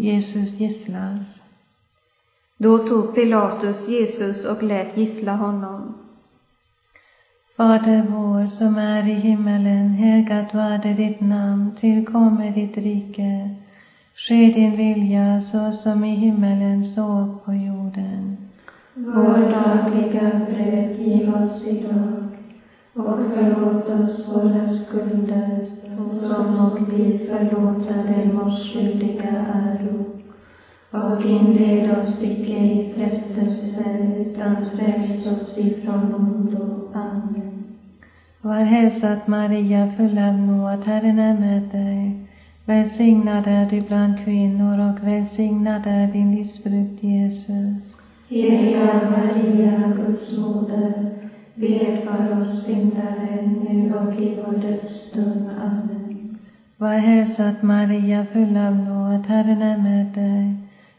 Jesus gisslas. Då tog Pilatus Jesus och lät gissla honom. Fader vår som är i himmelen, helgat varde ditt namn, tillkomme ditt rike. Ske din vilja så som i himmelen så på jorden. Vår dagliga bröd giv oss idag och förlåt oss våra skulder som och vi förlåta dem oss skyldiga är och inled oss icke i frestelse utan fräls oss ifrån ondo. Amen. Var hälsad Maria, full av nåd, Herren är med dig. Välsignad är du bland kvinnor och välsignad är din livsfrukt Jesus. Heliga Maria, Guds moder, be för oss syndare nu och i vår dödsstund. Amen. Var hälsad Maria, full av nåd, Herren är med dig.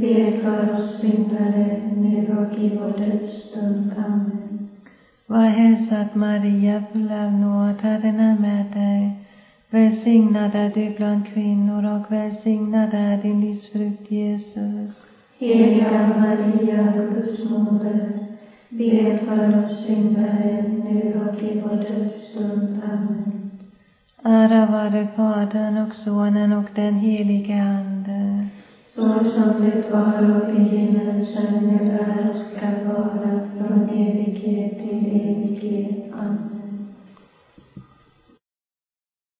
be för oss syndare nu och i vår dödsstund. Amen. Var hälsad Maria, full av nåd, Herren är med dig. Välsignad är du bland kvinnor och välsignad är din livsfrukt Jesus. Heliga Maria, Guds moder, be för oss syndare nu och i vår dödsstund. Amen. Ära vare Fadern och Sonen och den helige Ande. Så som det var och i begynnelsen, nu är och ska vara,